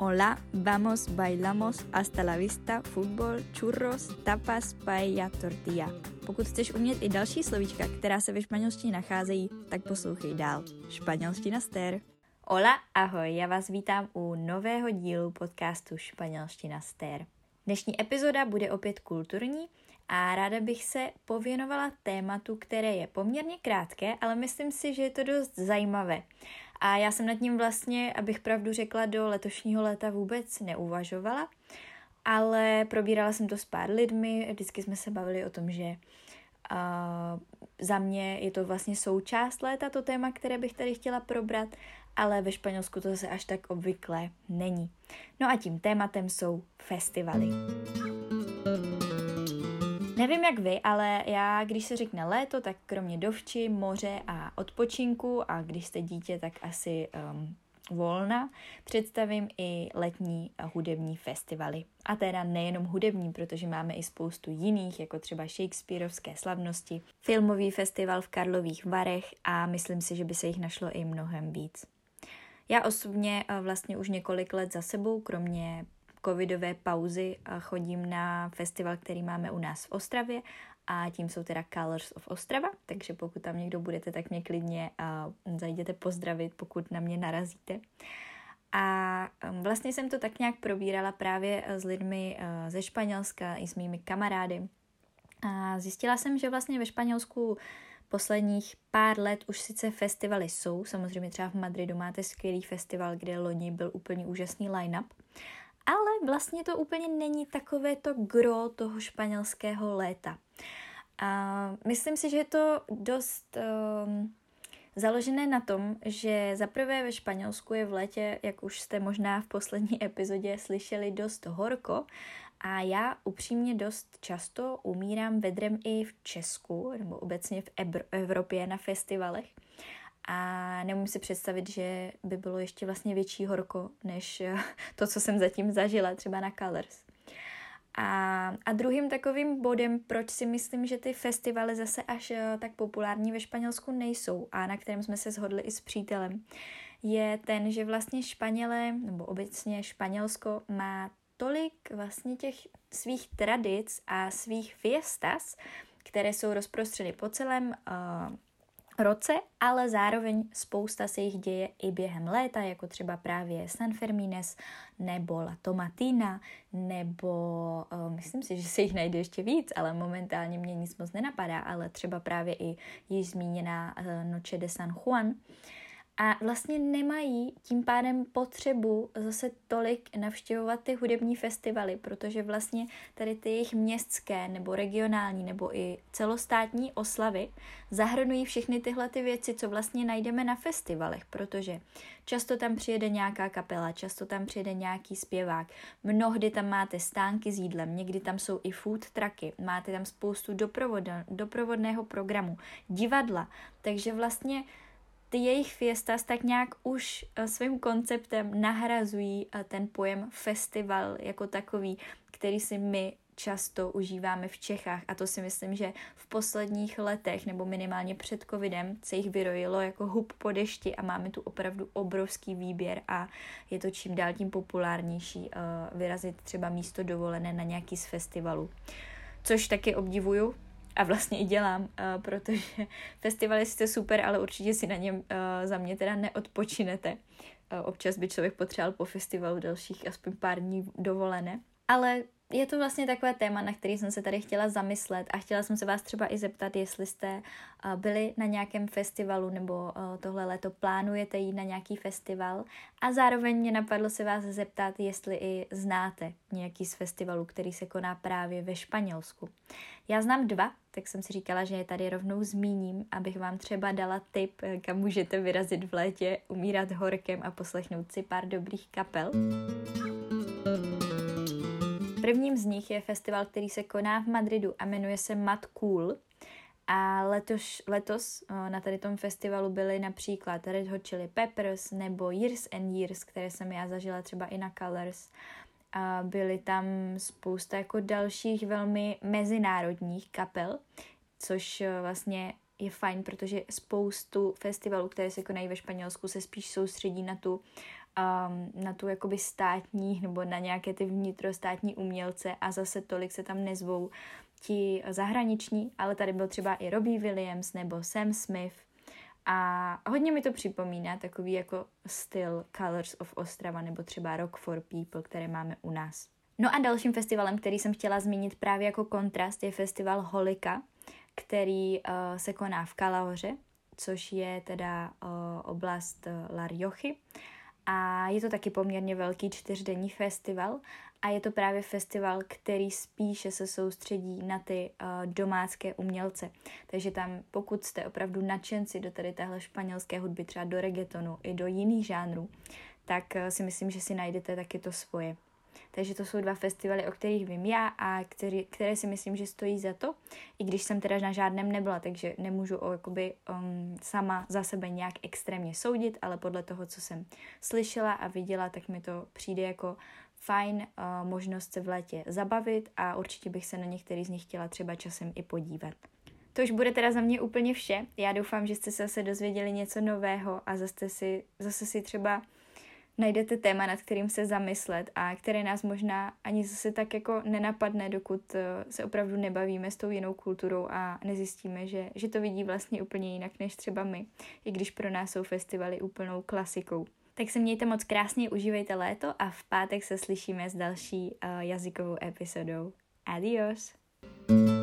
Hola, vamos, bailamos, hasta la vista, fútbol, churros, tapas, paella, tortilla. Pokud chceš umět i další slovíčka, která se ve španělštině nacházejí, tak poslouchej dál. Španělština stér. Hola, ahoj, já vás vítám u nového dílu podcastu Španělština stér. Dnešní epizoda bude opět kulturní a ráda bych se pověnovala tématu, které je poměrně krátké, ale myslím si, že je to dost zajímavé. A já jsem nad ním vlastně, abych pravdu řekla, do letošního léta vůbec neuvažovala, ale probírala jsem to s pár lidmi, vždycky jsme se bavili o tom, že uh, za mě je to vlastně součást léta, to téma, které bych tady chtěla probrat, ale ve Španělsku to zase až tak obvyklé není. No a tím tématem jsou festivaly. Nevím jak vy, ale já, když se řekne léto, tak kromě dovči, moře a odpočinku a když jste dítě, tak asi um, volna, představím i letní hudební festivaly. A teda nejenom hudební, protože máme i spoustu jiných, jako třeba Shakespeareovské slavnosti, filmový festival v Karlových Varech a myslím si, že by se jich našlo i mnohem víc. Já osobně uh, vlastně už několik let za sebou, kromě covidové pauzy chodím na festival, který máme u nás v Ostravě a tím jsou teda Colors of Ostrava, takže pokud tam někdo budete, tak mě klidně zajděte pozdravit, pokud na mě narazíte. A um, vlastně jsem to tak nějak probírala právě s lidmi uh, ze Španělska i s mými kamarády. A zjistila jsem, že vlastně ve Španělsku posledních pár let už sice festivaly jsou, samozřejmě třeba v Madridu máte skvělý festival, kde loni byl úplně úžasný line-up, ale vlastně to úplně není takové to gro toho španělského léta. A myslím si, že je to dost um, založené na tom, že zaprvé ve Španělsku je v létě, jak už jste možná v poslední epizodě slyšeli, dost horko a já upřímně dost často umírám vedrem i v Česku nebo obecně v Evropě na festivalech a nemůžu si představit, že by bylo ještě vlastně větší horko, než to, co jsem zatím zažila třeba na Colors. A, a druhým takovým bodem, proč si myslím, že ty festivaly zase až eh, tak populární ve Španělsku nejsou a na kterém jsme se shodli i s přítelem, je ten, že vlastně Španělé, nebo obecně Španělsko má tolik vlastně těch svých tradic a svých fiestas, které jsou rozprostřeny po celém uh, roce, ale zároveň spousta se jich děje i během léta, jako třeba právě San Fermines nebo La Tomatina, nebo uh, myslím si, že se jich najde ještě víc, ale momentálně mě nic moc nenapadá, ale třeba právě i již zmíněná uh, Noche de San Juan. Uh, a vlastně nemají tím pádem potřebu zase tolik navštěvovat ty hudební festivaly, protože vlastně tady ty jejich městské nebo regionální nebo i celostátní oslavy zahrnují všechny tyhle ty věci, co vlastně najdeme na festivalech, protože často tam přijede nějaká kapela, často tam přijede nějaký zpěvák, mnohdy tam máte stánky s jídlem, někdy tam jsou i food trucky, máte tam spoustu doprovodného programu, divadla, takže vlastně ty jejich fiestas tak nějak už eh, svým konceptem nahrazují eh, ten pojem festival jako takový, který si my často užíváme v Čechách a to si myslím, že v posledních letech nebo minimálně před covidem se jich vyrojilo jako hub po dešti a máme tu opravdu obrovský výběr a je to čím dál tím populárnější uh, vyrazit třeba místo dovolené na nějaký z festivalů. Což taky obdivuju, a vlastně i dělám, uh, protože festival je sice super, ale určitě si na něm uh, za mě teda neodpočinete. Uh, občas by člověk potřeboval po festivalu dalších aspoň pár dní dovolené. Ale je to vlastně takové téma, na který jsem se tady chtěla zamyslet a chtěla jsem se vás třeba i zeptat, jestli jste byli na nějakém festivalu nebo tohle léto plánujete jít na nějaký festival a zároveň mě napadlo se vás zeptat, jestli i znáte nějaký z festivalů, který se koná právě ve Španělsku. Já znám dva, tak jsem si říkala, že je tady rovnou zmíním, abych vám třeba dala tip, kam můžete vyrazit v létě, umírat horkem a poslechnout si pár dobrých kapel. Prvním z nich je festival, který se koná v Madridu a jmenuje se Mad Cool. A letos, letos na tady tom festivalu byly například Red Hot Chili Peppers nebo Years and Years, které jsem já zažila třeba i na Colors. A byly tam spousta jako dalších velmi mezinárodních kapel, což vlastně je fajn, protože spoustu festivalů, které se konají ve Španělsku, se spíš soustředí na tu na tu jakoby státní nebo na nějaké ty vnitrostátní umělce a zase tolik se tam nezvou ti zahraniční, ale tady byl třeba i Robbie Williams nebo Sam Smith a hodně mi to připomíná takový jako styl Colors of Ostrava nebo třeba Rock for People, které máme u nás. No a dalším festivalem, který jsem chtěla zmínit právě jako kontrast, je festival Holika, který uh, se koná v Kalahoře, což je teda uh, oblast uh, La Riochy. A je to taky poměrně velký čtyřdenní festival a je to právě festival, který spíše se soustředí na ty uh, domácké umělce. Takže tam, pokud jste opravdu nadšenci do tady téhle španělské hudby, třeba do reggaetonu i do jiných žánrů, tak uh, si myslím, že si najdete taky to svoje. Takže to jsou dva festivaly, o kterých vím já a který, které si myslím, že stojí za to, i když jsem teda na žádném nebyla, takže nemůžu o, jakoby, um, sama za sebe nějak extrémně soudit, ale podle toho, co jsem slyšela a viděla, tak mi to přijde jako fajn uh, možnost se v létě zabavit a určitě bych se na některý z nich chtěla třeba časem i podívat. To už bude teda za mě úplně vše. Já doufám, že jste se zase dozvěděli něco nového a zase si, zase si třeba najdete téma, nad kterým se zamyslet a které nás možná ani zase tak jako nenapadne, dokud eh, se opravdu nebavíme s tou jinou kulturou a nezjistíme, že, že to vidí vlastně úplně jinak než třeba my, i když pro nás jsou festivaly úplnou klasikou. Tak se mějte moc krásně, užívejte léto a v pátek se slyšíme s další uh, jazykovou epizodou. Adios! thank you